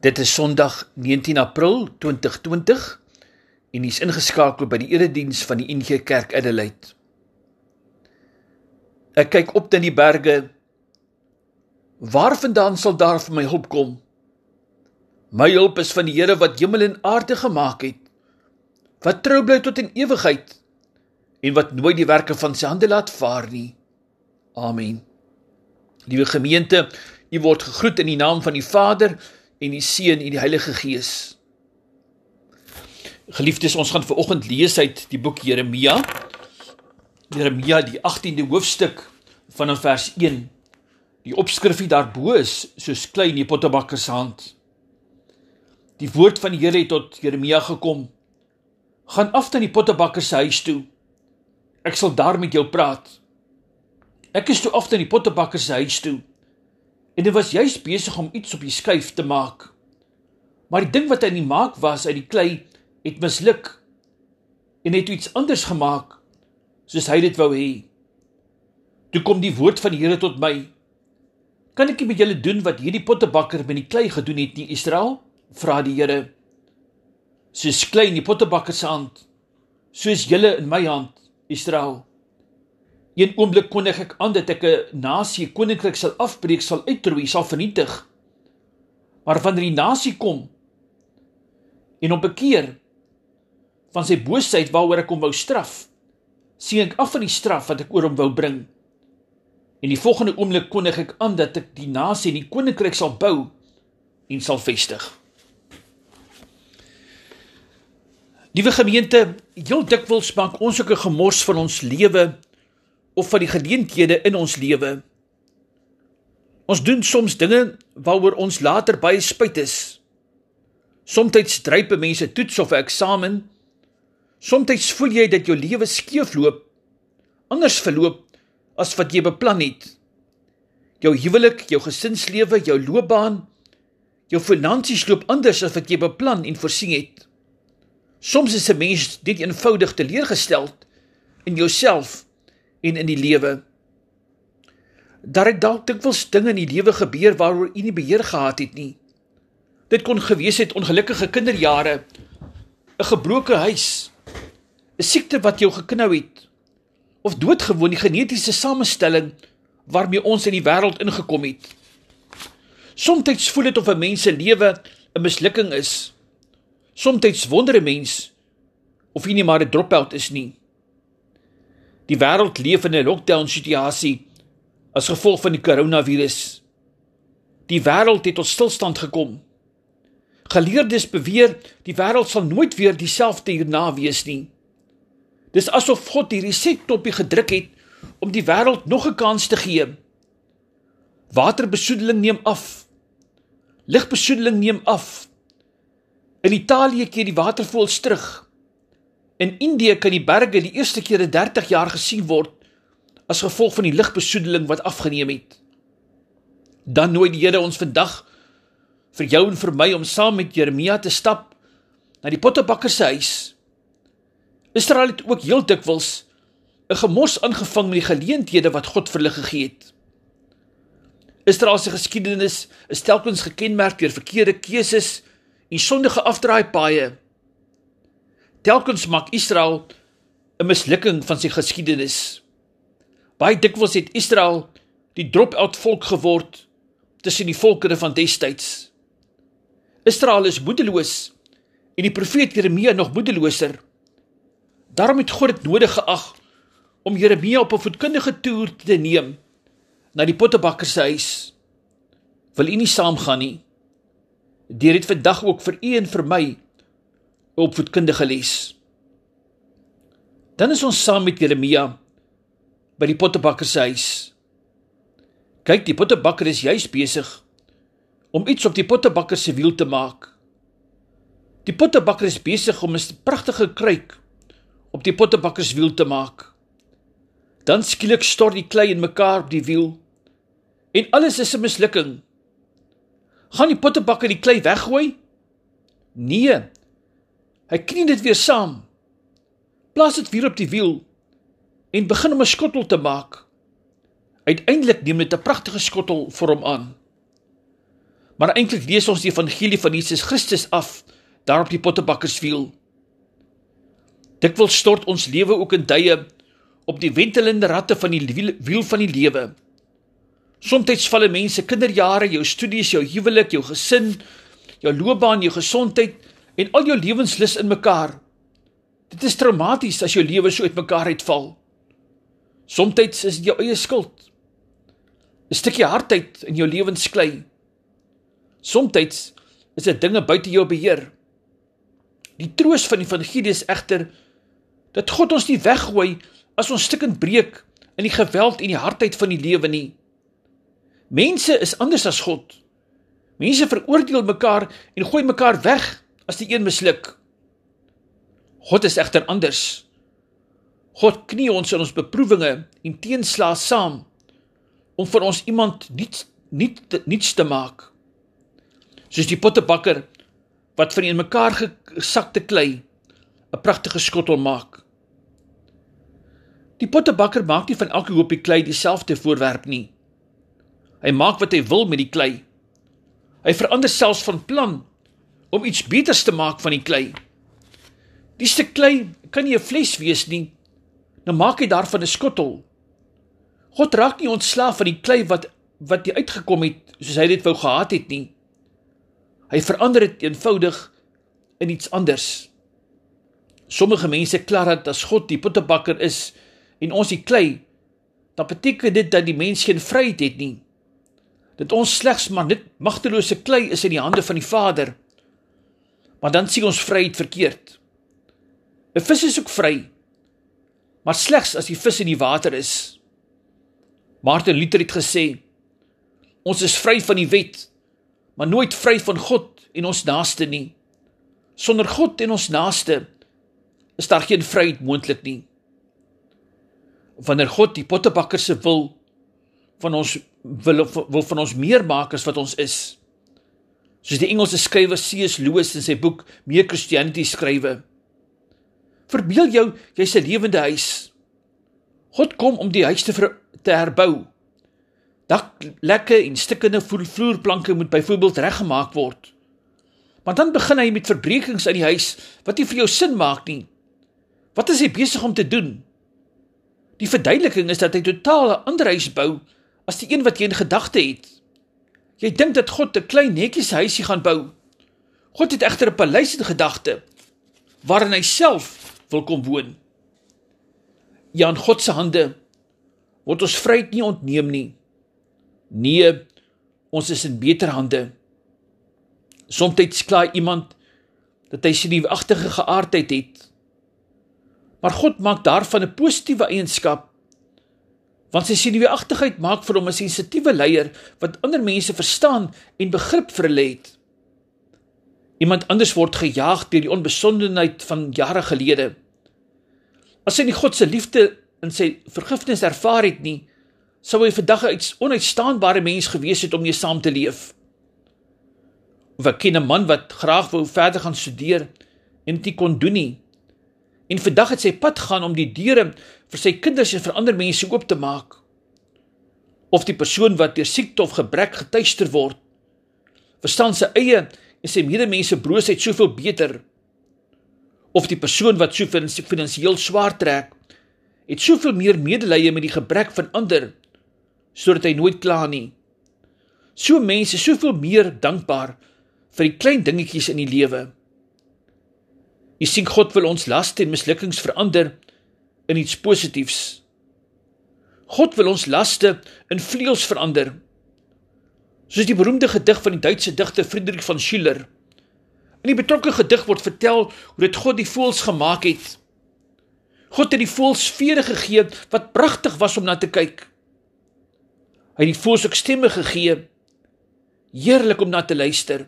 Dit is Sondag 19 April 2020 en is ingeskakel by die erediens van die NG Kerk Adelaide. Ek kyk op teen die berge. Waarvandaan sal daar vir my hulp kom? My hulp is van die Here wat hemel en aarde gemaak het. Wat trou bly tot in ewigheid en wat nooit die werke van sy hande laat vaar nie. Amen. Liewe gemeente, u word gegroet in die naam van die Vader en die Seun en die Heilige Gees. Geliefdes, ons gaan vanoggend lees uit die boek Jeremia. Jeremia die 18de hoofstuk vanaf vers 1. Die opskrifie daarbo is soos klein in die pottebakker se hand. Die woord van die Here het tot Jeremia gekom. Gaan af na die pottebakker se huis toe. Ek sal daar met jou praat. Ek is toe af na die pottebakker se huis toe en hy was juis besig om iets op die skuif te maak. Maar die ding wat hy nie maak was uit die klei het misluk en het iets anders gemaak soos hy dit wou hê. Toe kom die woord van die Here tot my. Kan ek nie met julle doen wat hierdie pottebakker met die klei gedoen het nie, Israel? Vra die Here. Soos klei in die pottebakker se hand, soos julle in my hand, Israel. Een oomblik kondig ek aan dat ek 'n nasie koninkryk sal afbreek, sal uitroei, sal vernietig. Maar wanneer die nasie kom en hom bekeer van sy boosheid waaroor ek hom wou straf, sien ek af van die straf wat ek oor hom wou bring. En die volgende oomblik kondig ek aan dat ek die nasie en die koninkryk sal bou en sal vestig. Liewe gemeente, heel dikwels maak ons ook 'n gemors van ons lewe of van die geleenthede in ons lewe. Ons doen soms dinge waaroor ons later baie spyt is. Somstyds drype mense toets of 'n eksamen. Somstyds voel jy dat jou lewe skeefloop, anders verloop as wat jy beplan het. Jou huwelik, jou gesinslewe, jou loopbaan, jou finansies loop anders as wat jy beplan en voorsien het. Soms is 'n mens net eenvoudig teleurgesteld in jouself en in die lewe. Daar het dalk dikwels dinge in die lewe gebeur waaroor u nie beheer gehad het nie. Dit kon gewees het ongelukkige kinderjare, 'n gebroke huis, 'n siekte wat jou geknou het of doodgewoon die genetiese samestelling waarmee ons in die wêreld ingekom het. Somstyds voel dit of 'n mens se lewe 'n mislukking is. Somstyds wonder 'n mens of hy nie maar 'n dropout is nie. Die wêreld leef in 'n lockdown situasie as gevolg van die koronavirus. Die wêreld het tot stilstand gekom. Geleerdes beweer die wêreld sal nooit weer dieselfde hierna wees nie. Dis asof God die resetknopie gedruk het om die wêreld nog 'n kans te gee. Waterbesoedeling neem af. Lugbesoedeling neem af. In Italië keer die watervoëls terug. In Indië kan die berge die eerste keer in 30 jaar gesien word as gevolg van die ligbesoedeling wat afgeneem het. Dan nooi die Here ons vandag vir jou en vir my om saam met Jeremia te stap na die pottebakker se huis. Israel het ook heel dikwels 'n gemors aangevang met die geleenthede wat God vir hulle gegee het. Israel se geskiedenis is telkens gekenmerk deur verkeerde keuses en sondige afdraaipaaie Telkens maak Israel 'n mislukking van sy geskiedenis. Baie dikwels het Israel die drop-out volk geword tussen die volkere van destyds. Israel is moedeloos en die profeet Jeremia nog moedeloser. Daarom het God dit nodig geag om Jeremia op 'n voetkundige toer te neem na die pottebakker se huis. Wil u nie saamgaan nie? Deur dit vandag ook vir u en vir my opvoedkundige les. Dan is ons saam met Jeremia by die pottebakker se huis. Kyk, die pottebakker is juis besig om iets op die pottebakker se wiel te maak. Die pottebakker is besig om 'n pragtige kruik op die pottebakker se wiel te maak. Dan skielik stort die klei in mekaar op die wiel en alles is 'n mislukking. Gaan die pottebakker die klei weggooi? Nee, Hy knie dit weer saam. Plaas dit weer op die wiel en begin om 'n skottel te maak. Uiteindelik neem dit 'n pragtige skottel vir hom aan. Maar eintlik lees ons die evangelie van Jesus Christus af daar op die pottebakkerswiel. Dikwels stort ons lewe ook in tye op die wentelende ratte van die wiel van die lewe. Somstyds val mense kinderjare, jou studies, jou huwelik, jou gesin, jou loopbaan, jou gesondheid en al jou lewenslus in mekaar. Dit is traumaties as jou lewe so uitmekaar uitval. Somstyds is dit jou eie skuld. 'n Stukkie hardheid in jou lewensklei. Somstyds is dit dinge buite jou beheer. Die troos van die evangelie is egter dat God ons nie weggooi as ons stukkend breek in die geweld en die hardheid van die lewe nie. Mense is anders as God. Mense veroordeel mekaar en gooi mekaar weg as die een misluk. God is egter anders. God knie ons in ons beproewinge en teenslae saam om vir ons iemand nuut nuut nuuts te maak. Soos die pottebakker wat van in mekaar gesakte klei 'n pragtige skottel maak. Die pottebakker maak nie van elke hoopie klei dieselfde voorwerp nie. Hy maak wat hy wil met die klei. Hy verander selfs van plan om iets beters te maak van die klei. Die stuk klei kan nie 'n fles wees nie. Nou maak hy daarvan 'n skottel. God raak nie ontslaaf van die klei wat wat hy uitgekom het soos hy dit wou gehad het nie. Hy verander dit eenvoudig in iets anders. Sommige mense kla dat as God die pottebakker is en ons die klei, dan beteken dit dat die mens geen vryheid het nie. Dat ons slegs maar net magtelose klei is in die hande van die Vader. Maar dan sien ons vryheid verkeerd. 'n Vis is ook vry, maar slegs as die vis in die water is. Martin Luther het gesê: Ons is vry van die wet, maar nooit vry van God en ons naaste nie. Sonder God en ons naaste is daar geen vryheid moontlik nie wanneer God die pottebakker se wil van ons wil wil van ons meer maak as wat ons is. Soos die Engelse skrywer C.S. Lewis in sy boek Meer Christianity skrywe. Verbeel jou jy's 'n lewende huis. God kom om die huis te ver, te herbou. Daklekke en stikkende vloerplanke moet byvoorbeeld reggemaak word. Maar dan begin hy met verbrekings in die huis wat nie vir jou sin maak nie. Wat is hy besig om te doen? Die verduideliking is dat hy totaal 'n ander huis bou as die een wat jy in gedagte het. Jy dink dat God 'n klein netjies huisie gaan bou. God het egter 'n paleis in gedagte waarin hy self wil kom woon. Ja, in God se hande word ons vryheid nie ontneem nie. Nee, ons is in beter hande. Somstyds kla iemand dat hy sy nuwagtige geaardheid het maar God maak daarvan 'n positiewe eienskap want sy senuweeagtigheid maak vir hom 'n sensitiewe leier wat ander mense verstaan en begrip vir hulle het. Iemand anders word gejaag deur die onbesonderheid van jare gelede. As hy nie God se liefde in sy vergifnis ervaar het nie, sou hy vandag 'n onuitstaanbare mens gewees het om mee saam te leef. Of ek ken 'n man wat graag wou verder gaan studeer en dit kon doen nie en vandag het sy pad gaan om die deure vir sy kinders en vir ander mense oop te maak. Of die persoon wat deur siekte of gebrek getuister word, verstaan sy eie en sy medemense broosheid soveel beter. Of die persoon wat so finansiëel swaar trek, het soveel meer medelee met die gebrek van ander sodat hy nooit kla nie. So mense soveel meer dankbaar vir die klein dingetjies in die lewe. Jy sien God wil ons laste en mislukkings verander in iets positiefs. God wil ons laste in vleuels verander. Soos die beroemde gedig van die Duitse digter Friedrich von Schiller. In die betrokke gedig word vertel hoe dit God die voëls gemaak het. God het die voëls vere gegee wat pragtig was om na te kyk. Hy het die voëls ook stemme gegee heerlik om na te luister.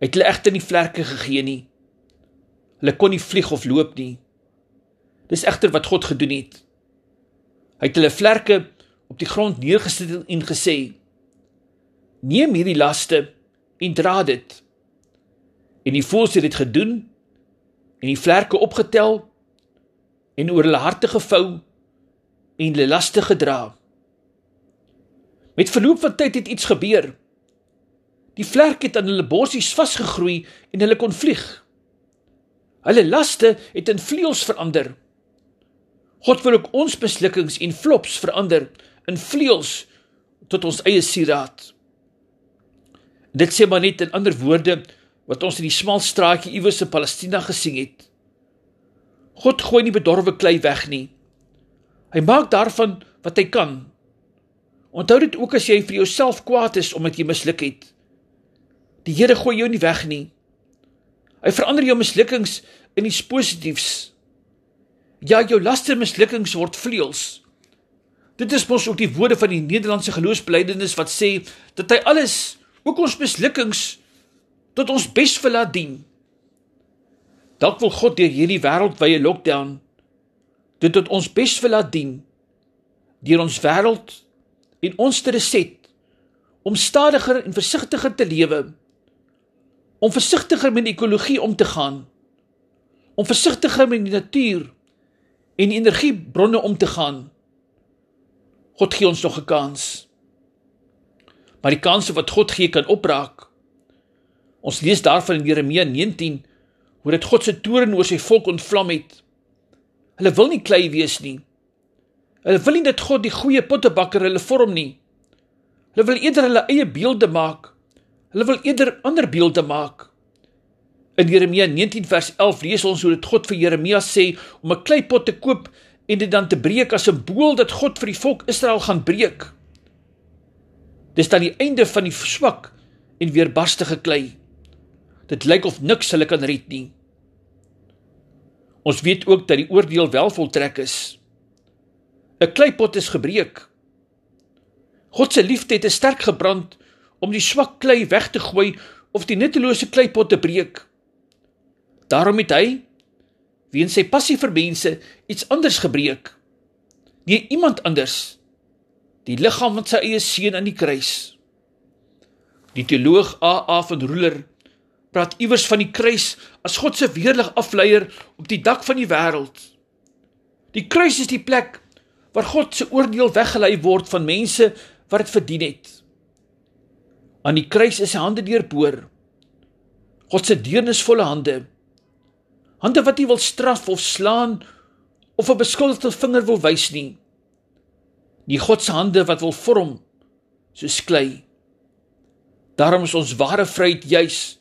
Hy het hulle egter nie vlerke gegee nie. Hulle kon nie vlieg of loop nie. Dis egter wat God gedoen het. Hy het hulle vlerke op die grond neergesit en gesê: "Neem hierdie laste en dra dit." En die voëls het dit gedoen en die vlerke opgetel en oor hulle harte gevou en hulle laste gedra. Met verloop van tyd het iets gebeur. Die vlerk het aan hulle borsies vasgegroei en hulle kon vlieg. Hulle laste het in vleuels verander. God wil ook ons mislukkings en flops verander in vleuels tot ons eie sieraad. Dit sê maar net in ander woorde wat ons in die smal straatjie iewers in Palestina gesien het. God gooi nie bedorwe klei weg nie. Hy maak daarvan wat hy kan. Onthou dit ook as jy vir jouself kwaad is omdat jy misluk het. Die Here gooi jou nie weg nie. Hy verander jou mislukkings in iets positiefs. Ja, jou laster mislukkings word vleuels. Dit is mos ook die woorde van die Nederlandse geloofsbelijdenis wat sê dat hy alles, ook ons mislukkings, tot ons best wil laat dien. Dalk wil God deur hierdie wêreldwye lockdown dit tot ons best wil laat dien deur ons wêreld en ons te reset om stadiger en versigtiger te lewe om versigtiger met die ekologie om te gaan om versigtiger met die natuur en energiebronne om te gaan God gee ons nog 'n kans maar die kanse wat God gee kan opraak ons lees daarvan in Jeremia 19 hoe dit God se toorn oor sy volk ontvlam het. Hulle wil nie klei wees nie. Hulle wil nie dat God die goeie pottebakker hulle vorm nie. Hulle wil eerder hulle eie beelde maak. Hulle wil eerder ander beelde maak. In Jeremia 19 vers 11 lees ons hoe dit God vir Jeremia sê om 'n kleipot te koop en dit dan te breek as 'n simbool dat God vir die volk Israel gaan breek. Dis dan die einde van die swak en weerbarstige klei. Dit lyk of niks hulle kan red nie. Ons weet ook dat die oordeel wel voltrek is. 'n Kleipot is gebreek. God se liefde het te sterk gebrand om die swak klei weg te gooi of die nuttelose kleipot te breek. Daarom het hy weens sy passie vir mense iets anders gebreek. Nie iemand anders die liggaam van sy eie seun aan die kruis. Die teoloog AA van Roeler praat iewers van die kruis as God se weerlig afleier op die dak van die wêreld. Die kruis is die plek waar God se oordeel weggelei word van mense wat dit verdien het. Aan die kruis is sy hande deurboor. God se deernisvolle hande. Hande wat nie wil straf of slaan of 'n beskuldigde vinger wil wys nie. Nie God se hande wat wil vorm soos klei. Daarom is ons ware vryheid juis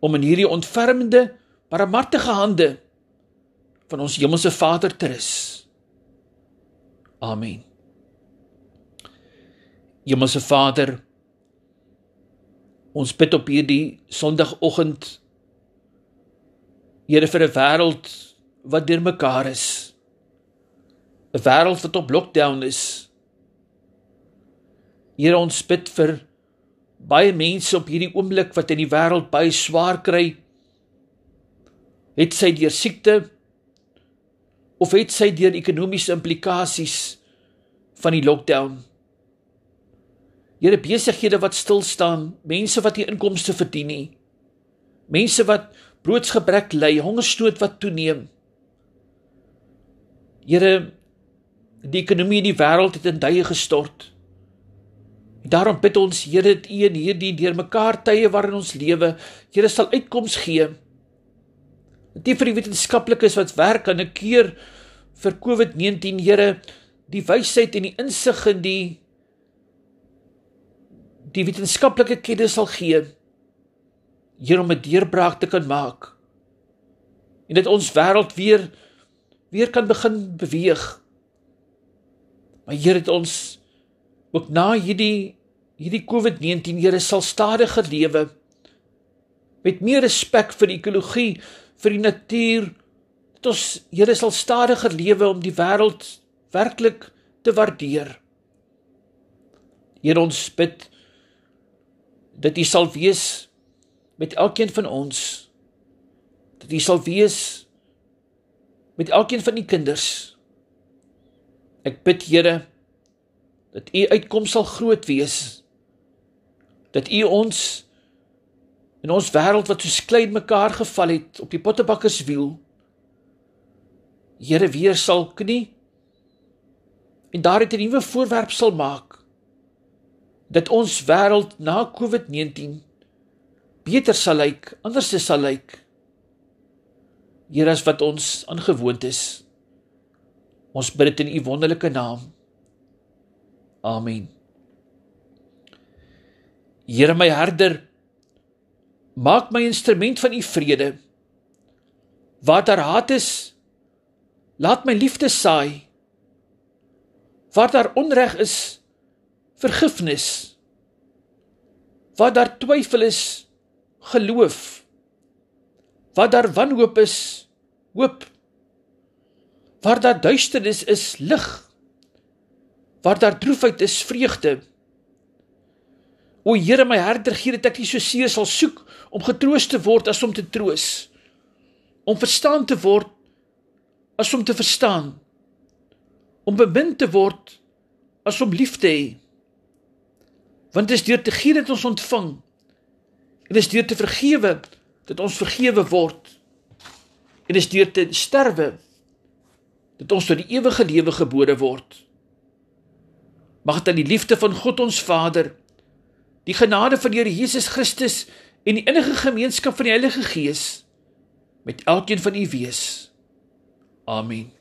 om in hierdie ontfermende, barmhartige hande van ons hemelse Vader te rus. Amen. Hemelse Vader, ons bid op hierdie Sondagoggend Here vir 'n wêreld wat deurmekaar is. 'n Wêreld wat op lockdown is. Here ons bid vir baie mense op hierdie oomblik wat in die wêreld baie swaar kry het sy deur siekte of het sy deur ekonomiese implikasies van die lockdown Here besighede wat stil staan, mense wat nie inkomste verdien nie. Mense wat broodsgebrek ly, hongersnood wat toeneem. Here die ekonomie in die wêreld het in duie gestort. Daarom bid ons Here dat U in hierdie deurmekaar tye waarin ons lewe, Here sal uitkoms gee. Dat U vir die wetenskaplikes wat werk aan 'n keer vir COVID-19, Here, die wysheid en die insig in die die wetenskaplike kennis sal gee. Here om 'n deurbraak te kan maak. En dat ons wêreld weer weer kan begin beweeg. Maar Here het ons ook na hierdie hierdie COVID-19 Here sal stadiger lewe met meer respek vir die ekologie, vir die natuur. Dat ons Here sal stadiger lewe om die wêreld werklik te waardeer. Here ons bid dat U sal wees met elkeen van ons. Dat U sal wees met elkeen van die kinders. Ek bid Here dat u uitkoms sal groot wees. Dat u ons in ons wêreld wat so klein mekaar geval het op die pottebakkerswiel Here weer sal knie en daar het 'n nuwe voorwerp sal maak. dat ons wêreld na COVID-19 beter sal lyk, anders sal lyk. Here as wat ons aangewoond is. Ons bid dit in u wonderlike naam. Amen. Here my herder, maak my instrument van u vrede. Waar daar haat is, laat my liefde saai. Waar daar onreg is, vergifnis. Waar daar twyfel is, geloof. Waar daar wanhoop is, hoop. Waar daar duisternis is, lig. Waar daar droefheid is, vreugde. O Here my herder, gee dit ek nie so seer sal soek om getroos te word as om te troos. Om verstaan te word as om te verstaan. Om bemin te word as om lief te hê. Want dit is deur te gee dat ons ontvang. En dit is deur te vergewe dat ons vergewe word. En dit is deur te sterwe dat ons tot die ewige lewe gebore word. Mag dit aan die liefde van God ons Vader, die genade van Here Jesus Christus en die innige gemeenskap van die Heilige Gees met elkeen van u wees. Amen.